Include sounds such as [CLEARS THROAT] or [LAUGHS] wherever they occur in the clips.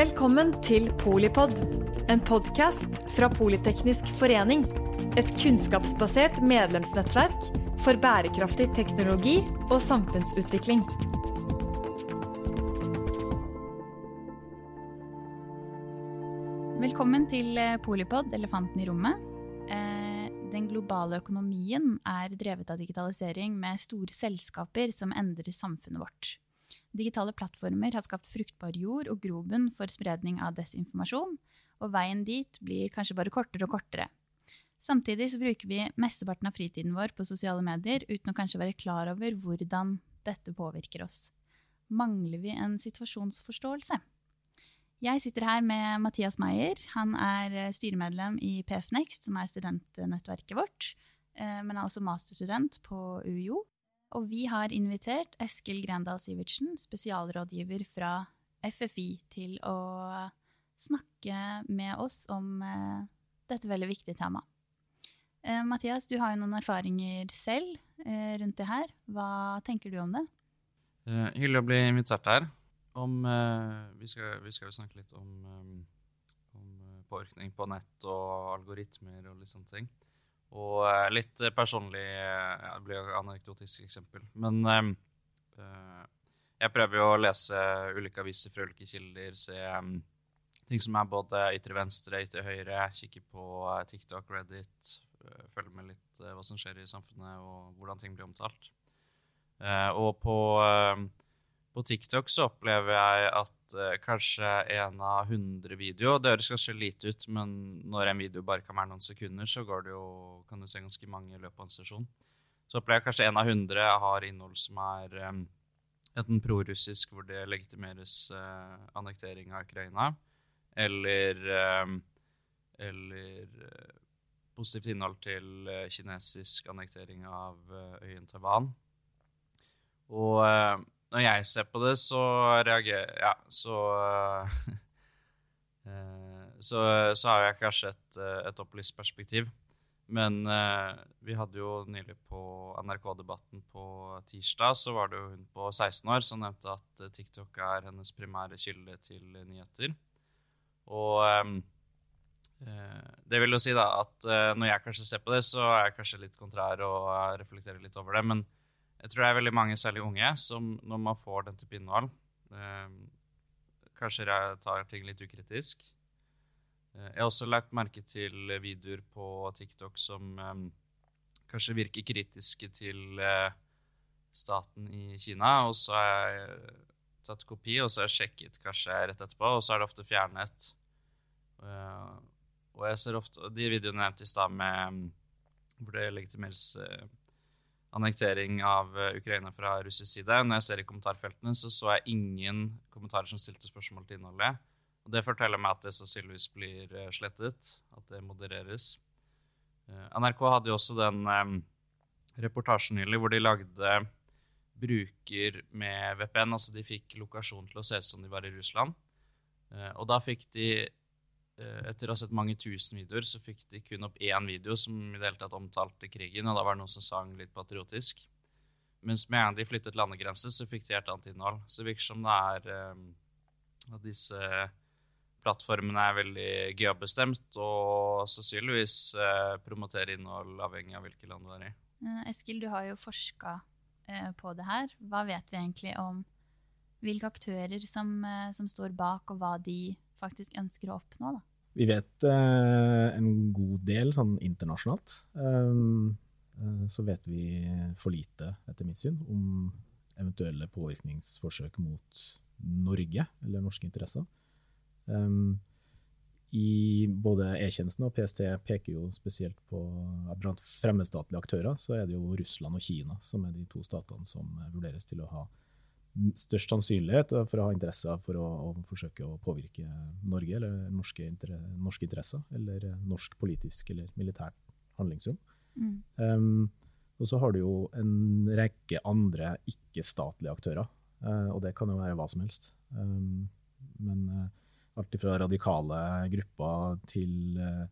Velkommen til Polipod, en podkast fra Politeknisk forening. Et kunnskapsbasert medlemsnettverk for bærekraftig teknologi og samfunnsutvikling. Velkommen til eh, Polipod, elefanten i rommet. Eh, Den globale økonomien er drevet av digitalisering med store selskaper som endrer samfunnet vårt. Digitale plattformer har skapt fruktbar jord og grobunn for spredning av desinformasjon, og veien dit blir kanskje bare kortere og kortere. Samtidig så bruker vi mesteparten av fritiden vår på sosiale medier uten å kanskje være klar over hvordan dette påvirker oss. Mangler vi en situasjonsforståelse? Jeg sitter her med Mathias Meyer. Han er eh, styremedlem i PFNext, som er studentnettverket vårt, eh, men er også masterstudent på UiO. Og vi har invitert Eskil Grendal Sivertsen, spesialrådgiver fra FFI, til å snakke med oss om eh, dette veldig viktige temaet. Eh, Mathias, du har jo noen erfaringer selv eh, rundt det her. Hva tenker du om det? Uh, hyggelig å bli invitert her. Om, vi, skal, vi skal jo snakke litt om, om påvirkning på nett og algoritmer og litt sånne ting. Og eh, litt eh, personlig eh, ja, Det blir jo anekdotisk eksempel. Men eh, jeg prøver jo å lese ulike aviser fra ulike kilder, se ting som er både ytre venstre, ytre høyre, kikke på TikTok, Reddit, følge med litt hva som skjer i samfunnet og hvordan ting blir omtalt. Eh, og på eh, på TikTok så opplever jeg at uh, kanskje en av 100 videoer Det høres kanskje lite ut, men når en video bare kan være noen sekunder, så går det jo, kan du se ganske mange i løpet av en sesjon. Så opplever jeg kanskje en av 100 har innhold som er um, enten prorussisk, hvor det legitimeres uh, annektering av Ukraina, eller, um, eller uh, positivt innhold til kinesisk annektering av øyen Taiwan. Og når jeg ser på det, så reagerer Ja, så [LAUGHS] eh, så, så har jeg kanskje et, eh, et opplyst perspektiv. Men eh, vi hadde jo nylig på NRK-debatten på tirsdag, så var det jo hun på 16 år som nevnte at eh, TikTok er hennes primære kilde til nyheter. Og eh, det vil jo si da at når jeg kanskje ser på det, så er jeg kanskje litt kontrær og reflekterer litt over det. Men jeg tror det er veldig mange, særlig unge, som når man får den type innhold, eh, kanskje tar ting litt ukritisk. Eh, jeg har også lagt merke til videoer på TikTok som eh, kanskje virker kritiske til eh, staten i Kina, og så har jeg tatt kopi, og så har jeg sjekket kanskje rett etterpå, og så er det ofte fjernet. Eh, og jeg ser ofte, de videoene jeg nevnte i stad med hvor det legitimeres eh, annektering av eh, Ukraina fra russisk side. Når jeg ser i kommentarfeltene, så så jeg ingen kommentarer som stilte spørsmål til innholdet. Og det forteller meg at det sannsynligvis blir eh, slettet, at det modereres. Eh, NRK hadde jo også den reportasjen nylig hvor de lagde bruker med VPN. Altså de fikk lokasjon til å se ut som de var i Russland. Og da fikk de etter å ha sett mange tusen videoer, så fikk de kun opp én video som i det hele tatt omtalte krigen, og da var det noen som sang litt patriotisk. Mens med en de flyttet landegrenser, så fikk de helt annet innhold. Så det virker som det er eh, at disse plattformene er veldig geobestemt, og sannsynligvis eh, promoterer innhold avhengig av hvilket land du er i. Eh, Eskil, du har jo forska eh, på det her. Hva vet vi egentlig om hvilke aktører som, eh, som står bak, og hva de faktisk ønsker å oppnå? Da? Vi vet eh, en god del sånn internasjonalt. Um, eh, så vet vi for lite, etter mitt syn, om eventuelle påvirkningsforsøk mot Norge eller norske interesser. Um, I både E-tjenesten og PST peker jo spesielt på blant fremmedstatlige aktører, så er det jo Russland og Kina som er de to statene som vurderes til å ha størst sannsynlighet for å ha interesser for å, å forsøke å påvirke Norge eller norske, inter norske interesser, eller norsk politisk eller militært handlingsrom. Mm. Um, og så har du jo en rekke andre ikke-statlige aktører, uh, og det kan jo være hva som helst. Um, men uh, alt fra radikale grupper til, uh,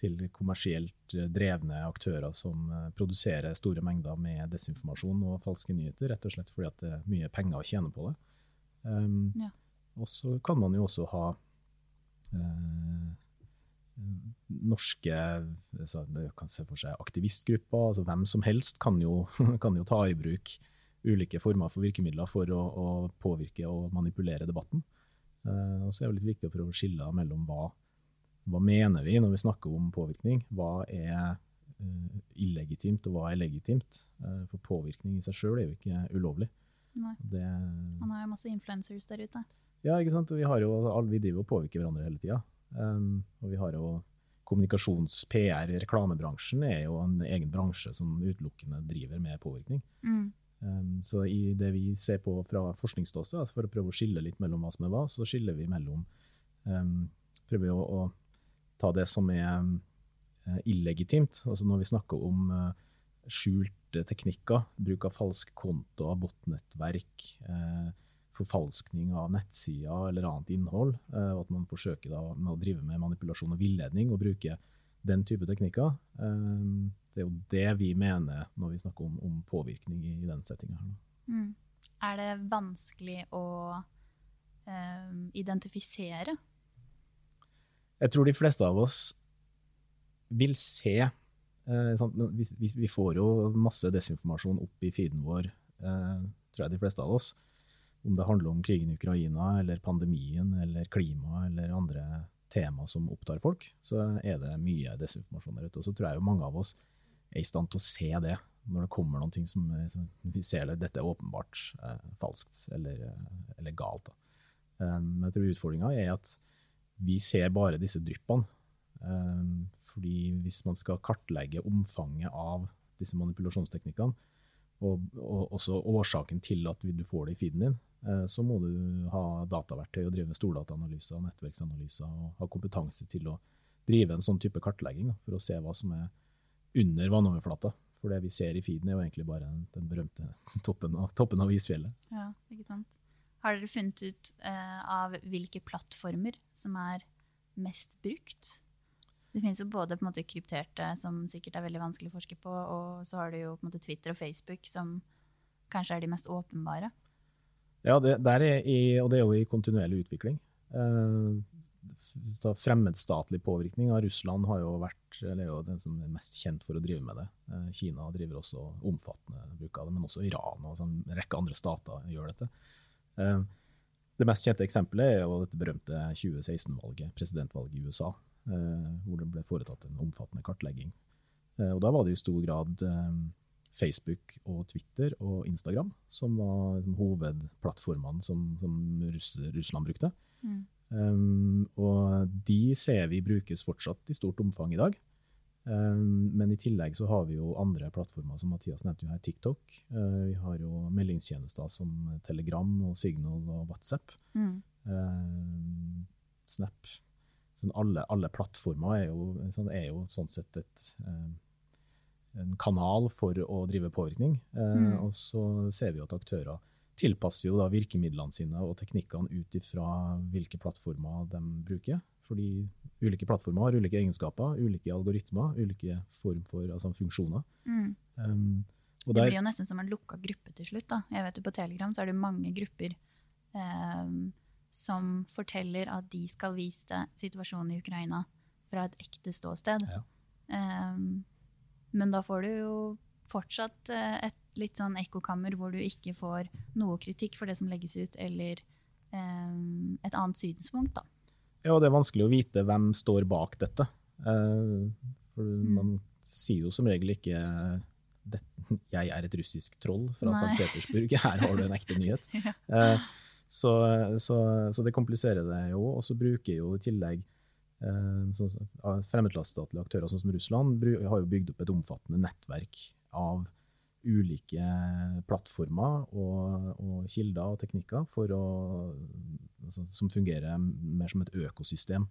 til kommersielt drevne aktører som produserer store mengder med desinformasjon og falske nyheter, rett og slett fordi at det er mye penger å tjene på det. Um, Ja. Og så kan man jo også ha uh, norske altså, kan se for seg aktivistgrupper. altså Hvem som helst kan jo, [LAUGHS] kan jo ta i bruk ulike former for virkemidler for å, å påvirke og manipulere debatten. Uh, og så er det litt viktig å prøve å skille mellom hva, hva mener vi når vi snakker om påvirkning. Hva er uh, illegitimt, og hva er legitimt? Uh, for påvirkning i seg sjøl er jo ikke ulovlig. Nei. Det, Man har jo masse influencers der ute. Ja, ikke sant. Vi, jo, vi driver og påvirker hverandre hele tida. Um, og vi har jo kommunikasjons-, PR-, reklamebransjen er jo en egen bransje som utelukkende driver med påvirkning. Mm. Um, så i det vi ser på fra forskningsståsted, altså for å prøve å skille litt mellom hva som er hva, så skiller vi mellom um, Prøver å, å, ta det som er uh, illegitimt. Altså når vi snakker om uh, skjulte teknikker, bruk av falske kontoer, botnettverk, uh, forfalskning av nettsider eller annet innhold, eh, og at man forsøker å drive med manipulasjon og villedning og bruke den type teknikker. Eh, det er jo det vi mener når vi snakker om, om påvirkning i, i den settinga. Mm. Er det vanskelig å um, identifisere? Jeg tror de fleste av oss vil se eh, sånn, vi, vi, får jo masse desinformasjon opp i feeden vår, eh, tror jeg de fleste av oss om det handler om krigen i Ukraina eller pandemien eller klima eller andre tema som opptar folk, så er det mye desinformasjon der ute. Og så tror jeg jo mange av oss er i stand til å se det når det kommer noen ting som vi ser at dette er åpenbart eh, falskt eller, eh, eller galt. Um, jeg tror utfordringa er at vi ser bare disse dryppene. Um, fordi hvis man skal kartlegge omfanget av disse manipulasjonsteknikkene, og, og også årsaken til at du får det i feeden din, Eh, så må du ha dataverktøy og drive med stordataanalyser og nettverksanalyser og ha kompetanse til å drive en sånn type kartlegging for å se hva som er under vannoverflata. For det vi ser i feeden, er jo egentlig bare den berømte [LAUGHS] toppen av, toppen av isfjellet. Ja, ikke sant. Har dere funnet ut uh, av hvilke plattformer som er mest brukt? Det finnes jo både måte krypterte, som sikkert er veldig vanskelig å forske på, og så har du jo måte Twitter og Facebook, som kanskje er de mest åpenbare. Ja, det, i, og det er jo i kontinuerlig utvikling. Uh, fremmedstatlig påvirkning av Russland har jo vært eller er jo den som er mest kjent for å drive med det. Eh, Kina driver også omfattende bruk av det, men også Iran og en rekke andre stater gjør dette. Eh, det mest kjente eksempelet er jo dette berømte 2016-valget, presidentvalget i USA, eh, hvor det ble foretatt en omfattende kartlegging. Eh, og Da var det i stor grad eh, Facebook og Twitter og Instagram, som var hovedplattformene som, som Russland brukte. Mm. Um, og de ser vi brukes fortsatt i stort omfang i dag. Um, men i tillegg så har vi jo andre plattformer, som Mathias nevnte jo her, TikTok. Uh, vi har jo meldingstjenester som Telegram og Signal og WhatsApp. Mm. Uh, Snap. Sånn alle, alle, plattformer er jo, sånn, er jo, sånn sett et uh, en kanal for å drive påvirkning. Eh, mm. Og så ser vi at aktører tilpasser jo da virkemidlene sine og teknikkene ut ifra hvilke plattformer de bruker. Fordi ulike plattformer har ulike egenskaper, ulike algoritmer, ulike form for altså funksjoner. Mm. Um, det blir jo nesten som en lukka gruppe til slutt. Da. Jeg vet jo På Telegram så er det mange grupper um, som forteller at de skal vise situasjonen i Ukraina fra et ekte ståsted. Ja. Um, men da får du jo fortsatt eh, et litt sånn ekkokammer hvor du ikke får noe kritikk for det som legges ut, eller um, et annet synspunkt, da. Ja, det er vanskelig å vite hvem står bak dette. Uh, for mm. man sier jo som regel ikke det, 'jeg er et russisk troll fra St. Petersburg', her har du en ekte nyhet. [LAUGHS] ja. uh, så, så, så, det kompliserer det jo. Og så bruker jo i tillegg fremmedlandsstatlige aktører sånn som Russland har jo bygd opp et omfattende nettverk av ulike plattformer og, og kilder og teknikker å, altså, som fungerer mer som et økosystem,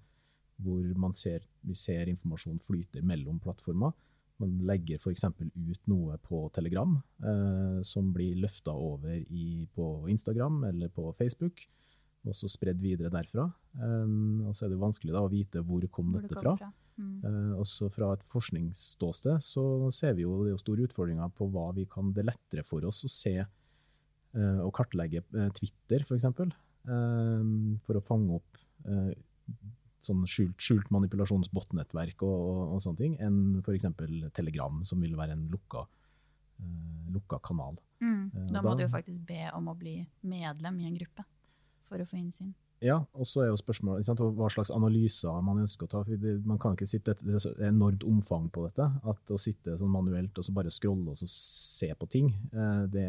hvor man ser, vi ser informasjon flyter mellom plattformer. Man legger f.eks. ut noe på Telegram eh, som blir løfta over i, på Instagram eller på Facebook og så spredd videre derfra. Eh, og så er det vanskelig da, å vite hvor kom hvor dette det fra. fra. Mm. Uh, også fra et forskningsståsted så ser vi jo det er store utfordringer på hva vi kan Det er lettere for oss å se uh, og kartlegge uh, Twitter, f.eks. eksempel. for å fange opp eh, sånn skjult, skjult manipulasjonsbotnettverk og, og, og, sånne ting, enn f.eks. Telegram, som vil være en lukka, lukka kanal. Mm. Da må da, du jo faktisk be om å bli medlem i en gruppe for å få innsyn. Ja, og så er jo spørsmålet sant, hva slags analyser man ønsker å ta. for det, man kan ikke sitte, Det er enormt omfang på dette. at Å sitte sånn manuelt og så bare scrolle og så se på ting, uh, det,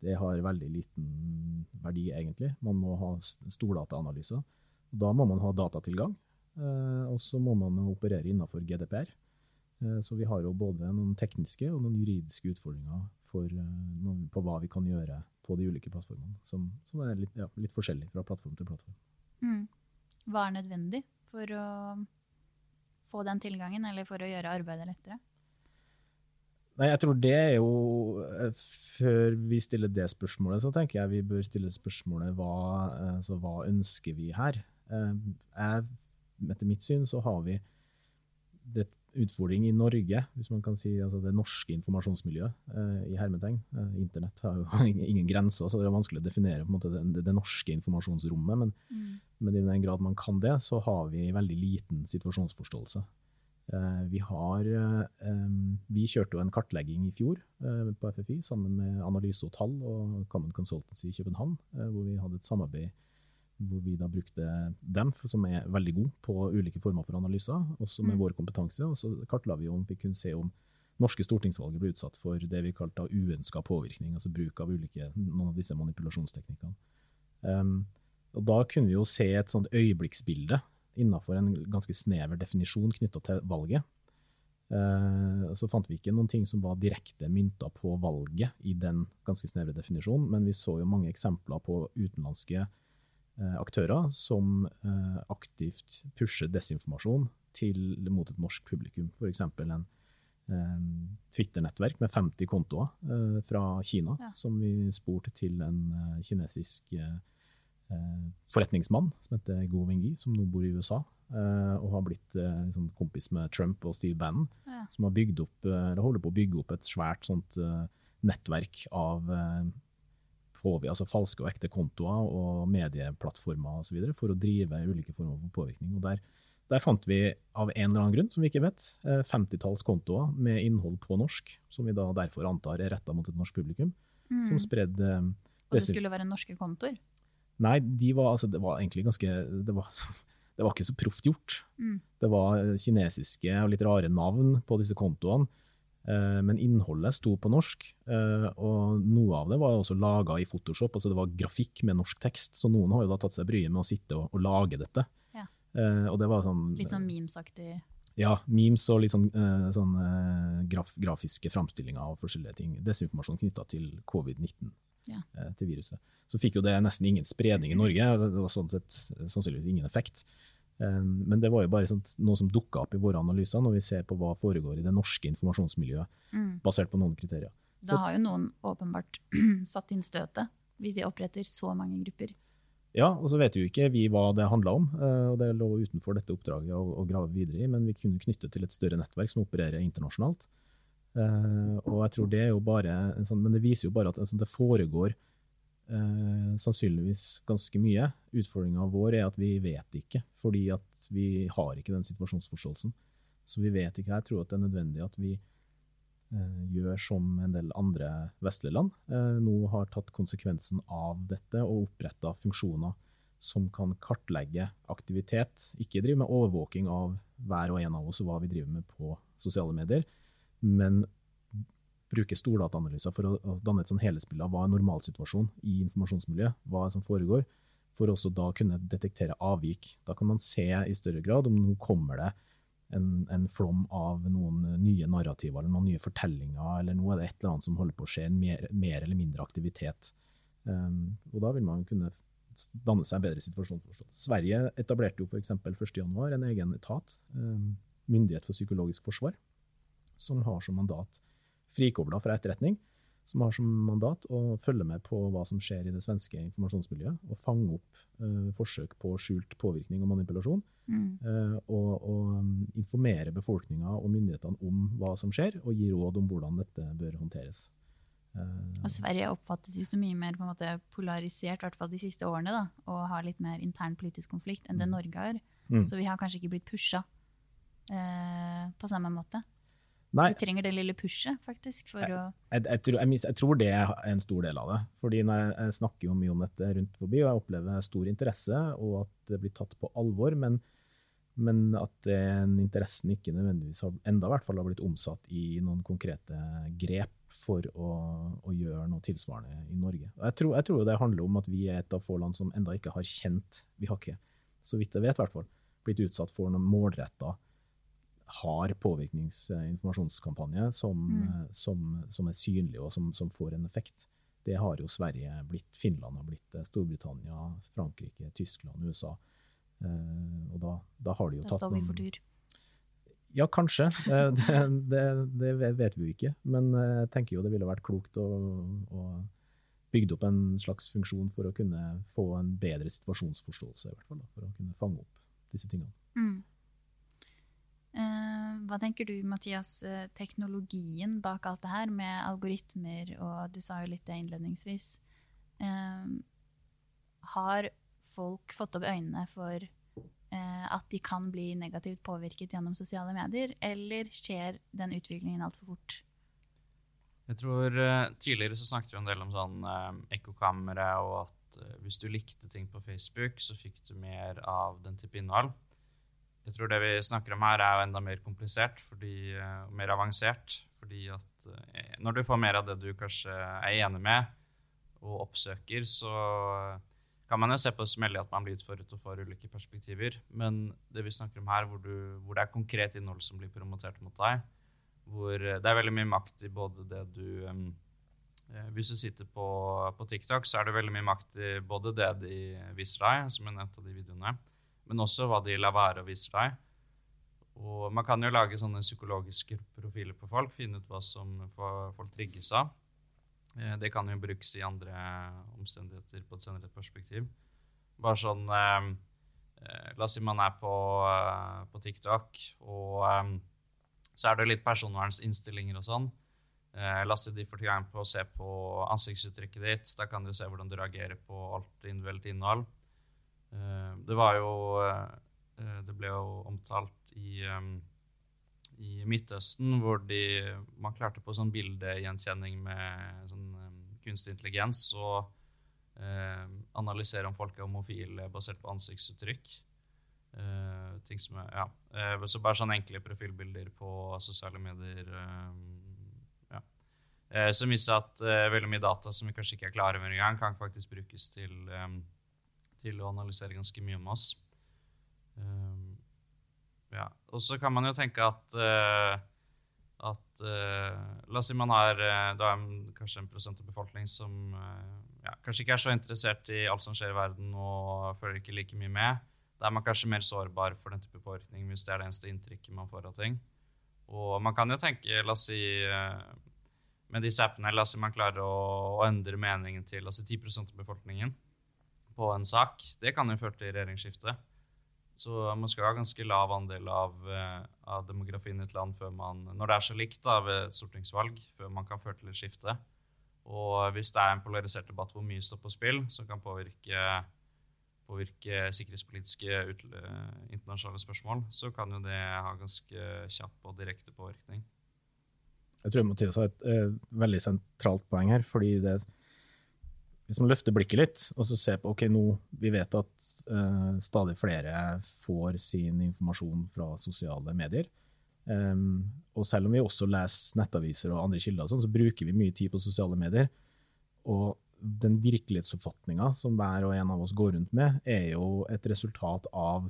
det har veldig liten verdi, egentlig. Man må ha stordataanalyser. Da må man ha datatilgang, eh, og så må man operere innenfor GDPR. Eh, så vi har jo både noen tekniske og noen juridiske utfordringer for, eh, på hva vi kan gjøre på de ulike plattformene, som, som er litt, ja, litt, forskjellig fra plattform til plattform. Mm. Hva er nødvendig for å få den tilgangen, eller for å gjøre arbeidet lettere? Nei, jeg tror det er jo Før vi stiller det spørsmålet, så tenker jeg vi bør stille spørsmålet hva, altså, hva ønsker vi her? Eh, jeg, etter mitt syn så har vi det utfordring i Norge, hvis man kan si altså det norske informasjonsmiljøet eh, i hermetegn. Eh, internett har jo [LAUGHS] ingen grenser, så det er vanskelig å definere måte, det, det, norske informasjonsrommet. Men, mm. men, i den grad man kan det, så har vi veldig liten situasjonsforståelse. Eh, vi, har, vi kjørte jo en kartlegging i fjor på FFI sammen med Analyse og Tall og Common Consultancy i København, hvor vi hadde et samarbeid hvor vi da brukte dem, som er veldig gode på ulike former for analyser, også med mm. vår kompetanse. Og så kartla vi om vi kunne se om norske stortingsvalget ble utsatt for det vi kalte uønska påvirkning, altså bruk av ulike, noen av disse manipulasjonsteknikkene. Um, og Da kunne vi jo se et sånt øyeblikksbilde innenfor en ganske snever definisjon knytta til valget. Uh, så fant vi ikke noen ting som var direkte mynta på valget i den ganske snevre definisjonen, men vi så jo mange eksempler på utenlandske aktører som eh, aktivt pusher desinformasjon til, mot et norsk publikum. F.eks. en Twitter-nettverk med 50 kontoer eh, fra Kina, ja. som vi spurte til en kinesisk forretningsmann som heter Go Wingyi, som nå bor i USA. og har blitt liksom, kompis med Trump og Steve Bannon, ja. som har bygd opp, holder på å bygge opp et svært sånt, nettverk av på, altså falske og ekte kontoer og medieplattformer osv. for å drive ulike former for påvirkning. Og der, der, fant vi av en eller annen grunn, som vi ikke vet, 50-talls eh, kontoer med innhold på norsk, som vi da derfor antar er retta mot et norsk publikum, mm. som spredde eh, Og det skulle være norske kontoer? Nei, de var, altså, det var egentlig ganske det var, [LAUGHS] det var ikke så proft gjort. Mm. Det var kinesiske og litt rare navn på disse kontoene. Eh, men innholdet sto på norsk, eh, og noe av det var også laga i Photoshop. altså Det var grafikk med norsk tekst, så noen har jo da tatt seg bryet med å sitte og, og lage dette. Ja. Eh, og det var sånn, litt sånn memesaktig? Ja, memes og litt sånn, sånn graf, grafiske framstillinger av forskjellige ting. Desinformasjon knytta til covid-19, ja. til viruset. Så fikk jo det nesten ingen spredning i Norge. Det var sånn sett sannsynligvis ingen effekt. Men det var jo bare sånt, noe som dukka opp i våre analyser når vi ser på hva foregår i det norske informasjonsmiljøet, mm. basert på noen kriterier. Da har jo noen åpenbart [CLEARS THROAT] satt inn støtet, hvis de oppretter så mange grupper. Ja, og så vet jo ikke vi hva det handla om, eh, og det lå utenfor dette oppdraget å, å, grave videre i, men vi kunne knytte til et større nettverk som opererer internasjonalt. Uh, og jeg tror det er jo bare sånn, Men det viser jo bare at altså, det foregår eh, sannsynligvis ganske mye. Utfordringa vår er at vi vet ikke, fordi at vi har ikke den situasjonsforståelsen. Så vi vet ikke. Jeg tror at det er nødvendig at vi eh, gjør som en del andre vestlige land eh, nå har tatt konsekvensen av dette og oppretta funksjoner som kan kartlegge aktivitet. Ikke drive med overvåking av hver og en av oss og hva vi driver med på sosiale medier, men bruke stordataanalyser for å, danne et sånn helhetsbilde av hva er normalsituasjon i informasjonsmiljøet, hva som foregår, for også da kunne detektere avvik. Da kan man se i større grad om nå kommer det en, en flom av noen nye narrativer eller noen nye fortellinger, eller nå er det et eller annet som holder på å skje, en mer, mer eller mindre aktivitet. Um, og da vil man kunne danne seg en bedre situasjon. Sverige etablerte jo f.eks. 1.1 en egen etat, um, Myndighet for psykologisk forsvar, som har som mandat frikobla fra etterretning, som har som mandat å følge med på hva som skjer i det svenske informasjonsmiljøet, og fange opp uh, forsøk på skjult påvirkning og manipulasjon. Mm. Uh, og, og um, informere befolkninga og myndighetene om hva som skjer, og gi råd om hvordan dette bør håndteres. Uh, Og Sverige oppfattes jo så mye mer måte polarisert, i hvert fall de siste årene, da, og har litt mer intern politisk konflikt enn det Norge har. Mm. Så vi har kanskje ikke blitt pusha på samme måte. Nei, Du trenger det lille pushet, faktisk, for å jeg, jeg, tror, jeg, jeg tror det er en stor del av det. Fordi når jeg, jeg snakker jo mye om dette rundt forbi, og jeg opplever stor interesse, og at det blir tatt på alvor, men, men at den interessen ikke nødvendigvis har, enda i hvert fall har blitt omsatt i noen konkrete grep for å, å gjøre noe tilsvarende i Norge. Jeg tror, jeg tror det handler om at vi er et av få land som enda ikke har kjent, vi har ikke, så vidt jeg vet i hvert fall, blitt utsatt for noen målretta hard påvirkningsinformasjonskampanje som, Mm. eh, som, som er synlig og som, som får en effekt. Det har jo Sverige blitt, Finland har blitt, eh, Storbritannia, Frankrike, Tyskland, USA. Eh, og da, da har de jo Da tatt står vi for tur. Ja, kanskje. [LAUGHS] Det, det, det vet vi jo ikke. Men jeg tenker jo det ville vært klokt å, å bygge opp en slags funksjon for å kunne få en bedre situasjonsforståelse, i hvert fall, da, for å kunne fange opp disse tingene. Mm. Eh, hva tenker du, Mathias, eh, teknologien bak alt det her, med algoritmer, og du sa jo litt det innledningsvis. Eh, har folk fått opp øynene for eh, at de kan bli negativt påvirket gjennom sosiale medier, eller skjer den utviklingen altfor fort? Jeg tror uh, Tidligere så snakket vi en del om sånn uh, ekkokamera, og at uh, hvis du likte ting på Facebook, så fikk du mer av den type innhold. Jeg tror det vi snakker om her, er jo enda mer komplisert fordi, eh, og mer avansert. Fordi at eh, når du får mer av det du kanskje er enig med og oppsøker, så kan man jo se på det som heldig at man blir utfordret og får ulike perspektiver. Men det vi snakker om her, hvor, du, hvor det er konkret innhold som blir promotert mot deg, hvor eh, det er veldig mye makt i både det du eh, Hvis du sitter på, på TikTok, så er det veldig mye makt i både det de viser deg, som jeg nevnte av de videoene, men også hva de lar være å vise deg. Og man kan jo lage sånne psykologiske profiler på folk, finne ut hva som folk trigges av. Eh, Det kan jo brukes i andre omstendigheter på et senere perspektiv. Bare sånn eh, eh, La oss si man er på, eh, på TikTok, og eh, så er det litt personvernsinnstillinger og sånn. La oss si de får tilgang på å se på ansiktsuttrykket ditt. Da kan du se hvordan du reagerer på alt individuelt innhold. Eh, det var jo eh, Det ble jo omtalt i, i Midtøsten, hvor de, man klarte på sånn bildegjenkjenning med sånn kunstig intelligens eh, analysere om folk er homofile basert på ansiktsuttrykk. Eh, ting som er, ja. Så bare sånne enkle profilbilder på sosiale medier. som viser at uh, veldig mye data som vi kanskje ikke er klare over engang, kan faktisk brukes til, eh, til å analysere ganske mye om oss. Um, ja. Og så kan man jo tenke at eh, at eh, La oss si man har eh, da er kanskje en prosent av befolkning som ja, kanskje ikke er så interessert i alt som skjer i verden og følger ikke like mye med. Da er man kanskje mer sårbar for den type påvirkning hvis det er det eneste inntrykket man får av ting. Og man kan jo tenke, la oss si med disse appene, la oss si man klarer å, å endre meningen til la oss si 10% av befolkningen på en sak. Det kan jo føre til regjeringsskifte. Så man skal ha ganske lav andel av, eh, av demografien i et land man, når det er så likt da, ved et stortingsvalg, før man kan føre til et skifte. Og hvis det er en polarisert debatt hvor mye står på spill, som kan påvirke, påvirke sikkerhetspolitiske eh, internasjonale spørsmål, så kan jo det ha ganske kjapp og direkte påvirkning. Jeg tror Mathias har et eh, veldig sentralt poeng her. fordi det, Hvis man løfter blikket litt og så ser på ok, nå vi vet at uh, stadig flere får sin informasjon fra sosiale medier. Um, og selv om vi også leser nettaviser og andre kilder, sånn, så bruker vi mye tid på sosiale medier. Og den virkelighetsoppfatninga som hver og en av oss går rundt med, er jo et resultat av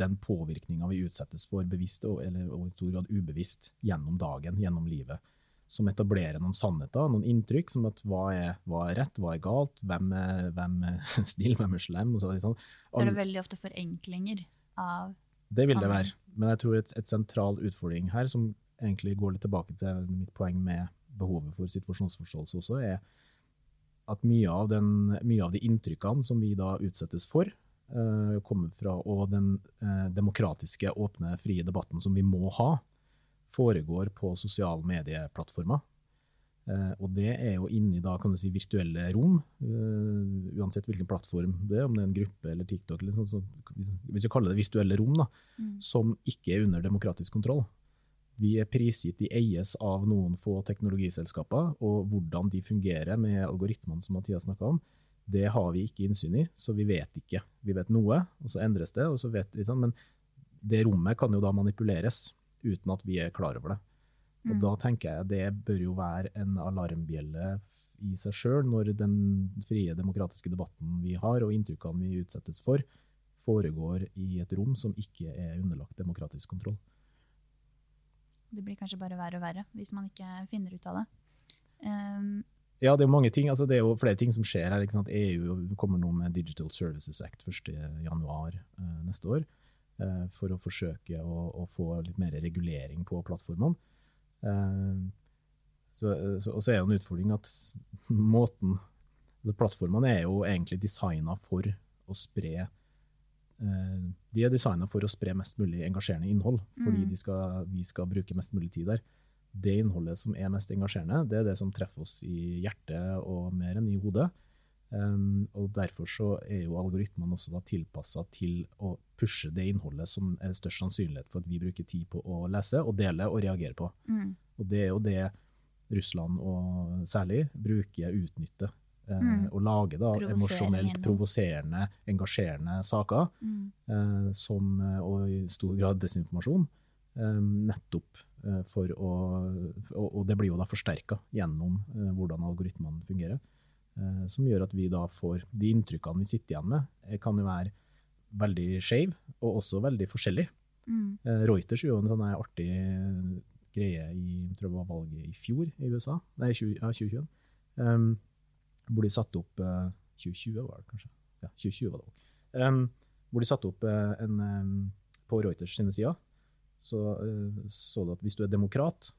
den påvirkninga vi utsettes for bevisst og, eller, og i stor grad ubevisst gjennom dagen, gjennom livet. Som etablerer noen sannheter, noen inntrykk, som at hva er, hva er rett, hva er galt, hvem er, hvem er [LAUGHS] snill, hvem er slem. Så, sånn. Så er det veldig ofte forenklinger av Det vil det være. Men jeg tror et, et sentral utfordring her, som egentlig går litt tilbake til mitt poeng med behovet for situasjonsforståelse også, er at mye av, den, mye av de inntrykkene som vi da utsettes for, uh, kommer fra, og den uh, demokratiske, åpne, frie debatten som vi må ha, foregår på sosiale medieplattformer. Eh, og det er jo inni da, kan du si, virtuelle rom, uh, uansett hvilken plattform det er, om det er en gruppe eller TikTok, eller sånt, så, hvis vi kaller det virtuelle rom, da, mm. som ikke er under demokratisk kontroll. Vi er prisgitt, de eies av noen få teknologiselskaper, og hvordan de fungerer med algoritmene som Mathias snakka om, det har vi ikke innsyn i, så vi vet ikke. Vi vet noe, og så endres det, og så vet sånn, men det rommet kan jo da manipuleres uten at vi er klar over det. Og mm. da tenker jeg det bør jo være en alarmbjelle i seg sjøl, når den frie demokratiske debatten vi har, og inntrykkene vi utsettes for, foregår i et rom som ikke er underlagt demokratisk kontroll. Det blir kanskje bare verre og verre hvis man ikke finner ut av det. Um, ja, det er mange ting. Altså, det er jo flere ting som skjer her. EU kommer nå med Digital Services Act 1.1 uh, neste år. Uh, for å forsøke å, å, få litt mer regulering på plattformene. Eh, så, så, og så er det en utfordring at [LAUGHS] måten altså Plattformene er jo egentlig designa for å spre eh, De er designa for å spre mest mulig engasjerende innhold, fordi mm. skal, vi skal bruke mest mulig tid der. Det innholdet som er mest engasjerende, det er det som treffer oss i hjertet og mer enn i hodet. Um, og Derfor så er jo algoritmene også da tilpassa til å pushe det innholdet som er størst sannsynlighet for at vi bruker tid på å lese og dele og reagere på. Mm. Og Det er jo det Russland og særlig bruker, utnytter. Eh, mm. Og lager da emosjonelt provoserende, engasjerende saker, mm. eh, som, og i stor grad desinformasjon. Eh, nettopp eh, for å og, og, det blir jo da forsterka gjennom eh, hvordan algoritmene fungerer. Eh, som gjør at vi da får de inntrykkene vi sitter igjen med, eh, kan jo være veldig skeive, og også veldig forskjellige. Mm. Eh, Reuters gjorde en sånn artig greie i tror det var valget i fjor i USA, nei, 20, ja, 2021, um, hvor de satte opp uh, 2020 var det kanskje? Ja, 2020 var det um, Hvor de satte opp uh, en um, På Reuters sine sider så uh, så du at hvis du er demokrat,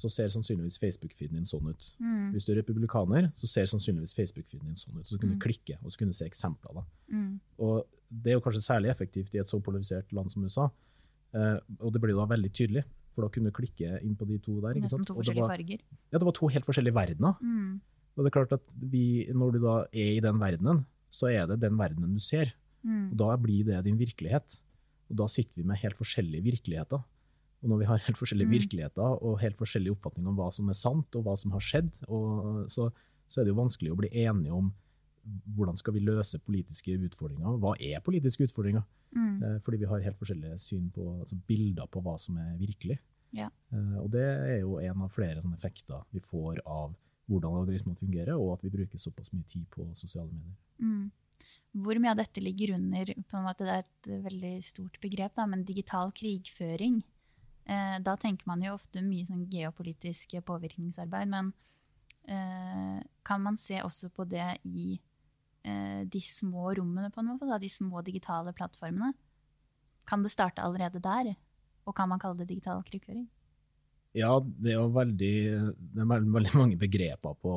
så ser sannsynligvis Facebook-feeden din sånn ut. Mm. Hvis du er republikaner, så ser sannsynligvis Facebook-feeden din sånn ut. Så kunne du mm. klikke og så kunne du se eksempler. Mm. Og Det er jo kanskje særlig effektivt i et så polarisert land som USA. Eh, og det blir da veldig tydelig, for da kunne du klikke inn på de to der. Nesten to forskjellige var, farger. Ja, det var to helt forskjellige verdener. Mm. Og det er klart at vi, når du da er i den verdenen, så er det den verdenen du ser. Mm. Og da blir det din virkelighet. Og da sitter vi med helt forskjellige virkeligheter. Og når vi har helt forskjellige mm. virkeligheter og helt forskjellige oppfatninger om hva som er sant, og hva som har skjedd, så, så, er det jo vanskelig å bli enige om hvordan skal vi løse politiske utfordringer. Hva er politiske utfordringer? Mm. Eh, fordi vi har helt forskjellige syn på, altså bilder på hva som er virkelig. Ja. Eh, og det er jo en av flere sånne effekter vi får av hvordan algoritmene fungerer, og at vi bruker såpass mye tid på sosiale medier. Mm. Hvor mye av dette ligger under på en måte Det er et veldig stort begrep, da, men digital krigføring. Eh, da tenker man jo ofte mye sånn geopolitisk påvirkningsarbeid, men eh, kan man se også på det i eh, de små rommene, på en måte, da, de små digitale plattformene? Kan det starte allerede der? Og kan man kalle det digital krigføring? Ja, det er jo veldig, det er veldig mange begreper på,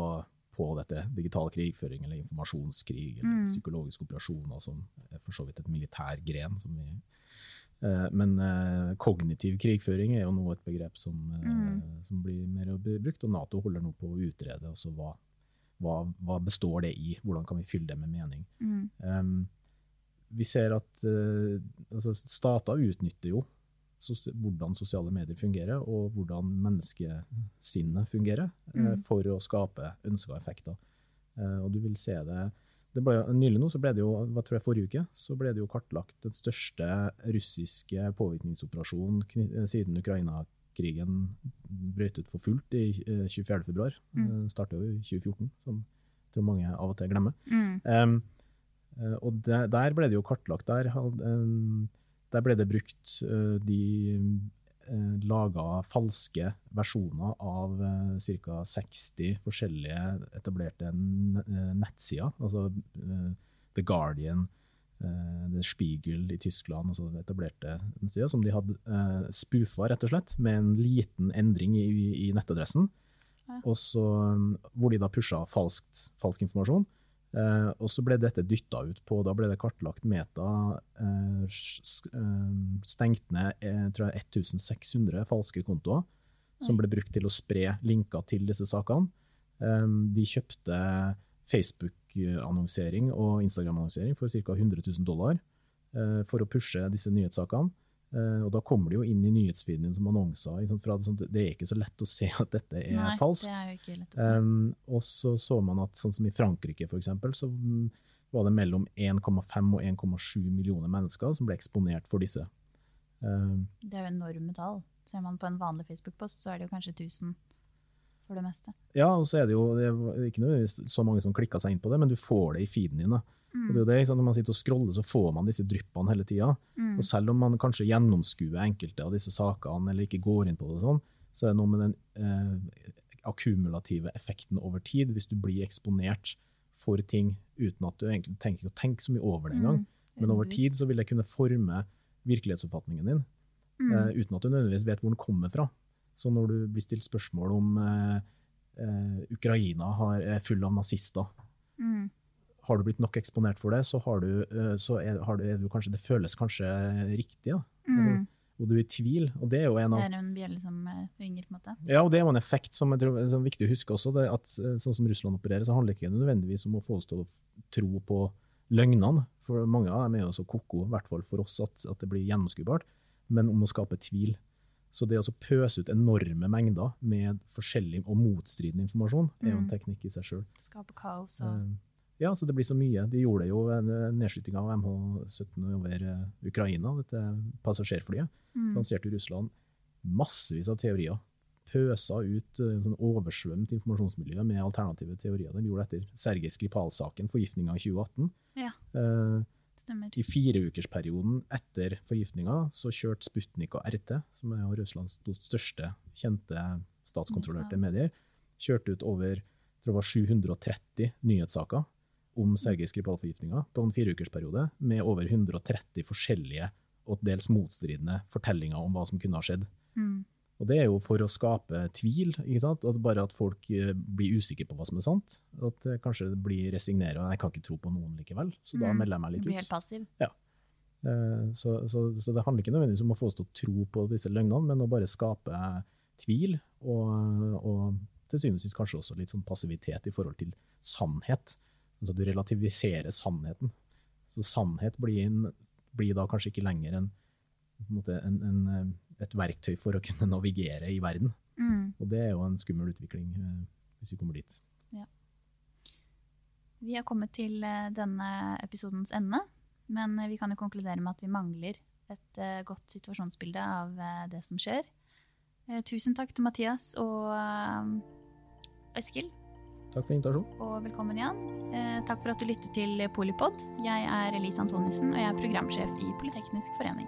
på dette. Digital krigføring eller informasjonskrig eller mm. psykologiske operasjoner, som er for så vidt et militær gren som vi men eh, kognitiv krigføring er jo nå et begrep som, eh, mm. som, blir mer brukt, og Nato holder nå på å utrede også hva, hva, hva, består det i, hvordan kan vi fylle det med mening. Mm. Um, vi ser at uh, altså stater utnytter jo sos hvordan sosiale medier fungerer, og hvordan menneskesinnet fungerer, mm. uh, for å skape ønska effekter. Uh, og du vil se det ble, nylig nå så ble det jo, hva tror jeg forrige uke, så ble det jo kartlagt den største russiske påvirkningsoperasjonen siden Ukraina-krigen brøt ut for fullt i 24.2. Eh, mm. Eh, Starta jo i 2014, som jeg tror mange av og til glemmer. Mm. Um, og der, der ble det jo kartlagt. Der, der ble det brukt de eh, laga falske versjoner av eh, ca. 60 forskjellige etablerte eh, nettsider. Altså eh, The Guardian, The Spiegel i Tyskland, altså etablerte nettsider, som de hadde eh, spoofa, rett og slett, med en liten endring i, i nettadressen. Ja. Så, hvor de da pusha falsk informasjon. Uh, og så ble dette dytta ut på, da ble det kartlagt Meta eh, stengt ned tror jeg 1600 falske kontoer som ble brukt til å spre linker til disse sakene. Um, de kjøpte Facebook-annonsering og Instagram-annonsering for ca. 100 000 dollar for å pushe disse nyhetssakene. Uh, og da kommer de jo inn i nyhetsfeeden din som annonser. Det, sånn, det, er ikke så lett å se at dette er Nei, falskt. Det er jo ikke lett å se. Um, og så så man at sånn som i Frankrike, for eksempel, så mm, var det mellom 1,5 og 1,7 millioner mennesker som ble eksponert for disse. Um, det er jo enorme tall. Ser man på en vanlig Facebook-post, så er det jo kanskje 1000 for det meste. Ja, og så er det jo det er ikke nødvendigvis så mange som klikker seg inn på det, men du får det i feeden din. Mm. Det det, Når man sitter og scroller, så får man disse dryppene hele tida. Mm. Og selv om man kanskje gjennomskuer enkelte av disse sakene, eller ikke går inn på det, sånn, så er det noe med den eh, akkumulative effekten over tid. Hvis du blir eksponert for ting uten at du egentlig tenker å tenke så mye over det engang. Mm. Men over tid så vil det kunne forme virkelighetsoppfatningen din, Mm. eh, uten at du nødvendigvis vet hvor den kommer fra. Så når du blir stilt spørsmål om eh, eh, Ukraina har, er full av nazister, Mm. har du blitt nok eksponert for det, så, har du, eh, så er, har du, er du kanskje, det føles kanskje riktig. Da. Mm. Og du er i tvil. Og det er jo en Det av er en bjelle som eh, ringer, på en måte. ja, og det er jo en effekt som jeg tror er viktig å huske også. Det at Sånn som Russland opererer, så handler det ikke nødvendigvis om å få oss til å tro på løgnene. For mange av dem er jo så ko-ko, i hvert fall for oss, at, at det blir gjennomskuebart. Men om å skape tvil. Så det å pøse ut enorme mengder med forskjellig og motstridende informasjon, er jo en Mm. teknikk i seg sjøl. Skape kaos og Eh, Ja, så det blir så mye. De gjorde jo eh, av MH17 over eh, Ukraina, dette passasjerflyet. mm. Lanserte i Russland massevis av teorier. Pøsa ut en sånn oversvømt informasjonsmiljø med alternative teorier. De gjorde etter Sergej Skripal-saken, forgiftninga i 2018. Ja. Eh, Stemmer. I fireukersperioden etter forgiftninga så kjørte Sputnik og RT, som er Russlands største kjente statskontrollerte medier, kjørte ut over tror jeg var 730 nyhetssaker om Sergej Skripal-forgiftninga på en fireukersperiode, med over 130 forskjellige og dels motstridende fortellinger om hva som kunne ha skjedd. Mm. Og det er jo for å skape tvil? At bare at folk eh, blir usikre på hva som er sant. At eh, kanskje det blir resignere, og jeg kan ikke tro på noen likevel, så da Mm. melder jeg meg Du litt blir helt passiv. Ja. Så, så, så det handler ikke nødvendigvis om å få oss til å tro på disse løgnene, men å bare skape tvil, og, og til syvende og sist kanskje også litt sånn passivitet i forhold til sannhet. Altså du relativiserer sannheten. Så sannhet blir, en, blir da kanskje ikke lenger en, en, en, en, eh, et verktøy for å kunne navigere i verden. Mm. Og det er jo en skummel utvikling eh, hvis vi kommer dit. Vi har kommet til eh, denne episodens ende, men eh, vi kan jo konkludere med at vi mangler et godt situasjonsbilde av det som skjer. Tusen takk til Mathias og Eskil, Takk for invitasjonen. og velkommen igjen. Takk for at du lytter til Polipod. Jeg er Elise Antonissen, og jeg er programsjef i Politeknisk forening.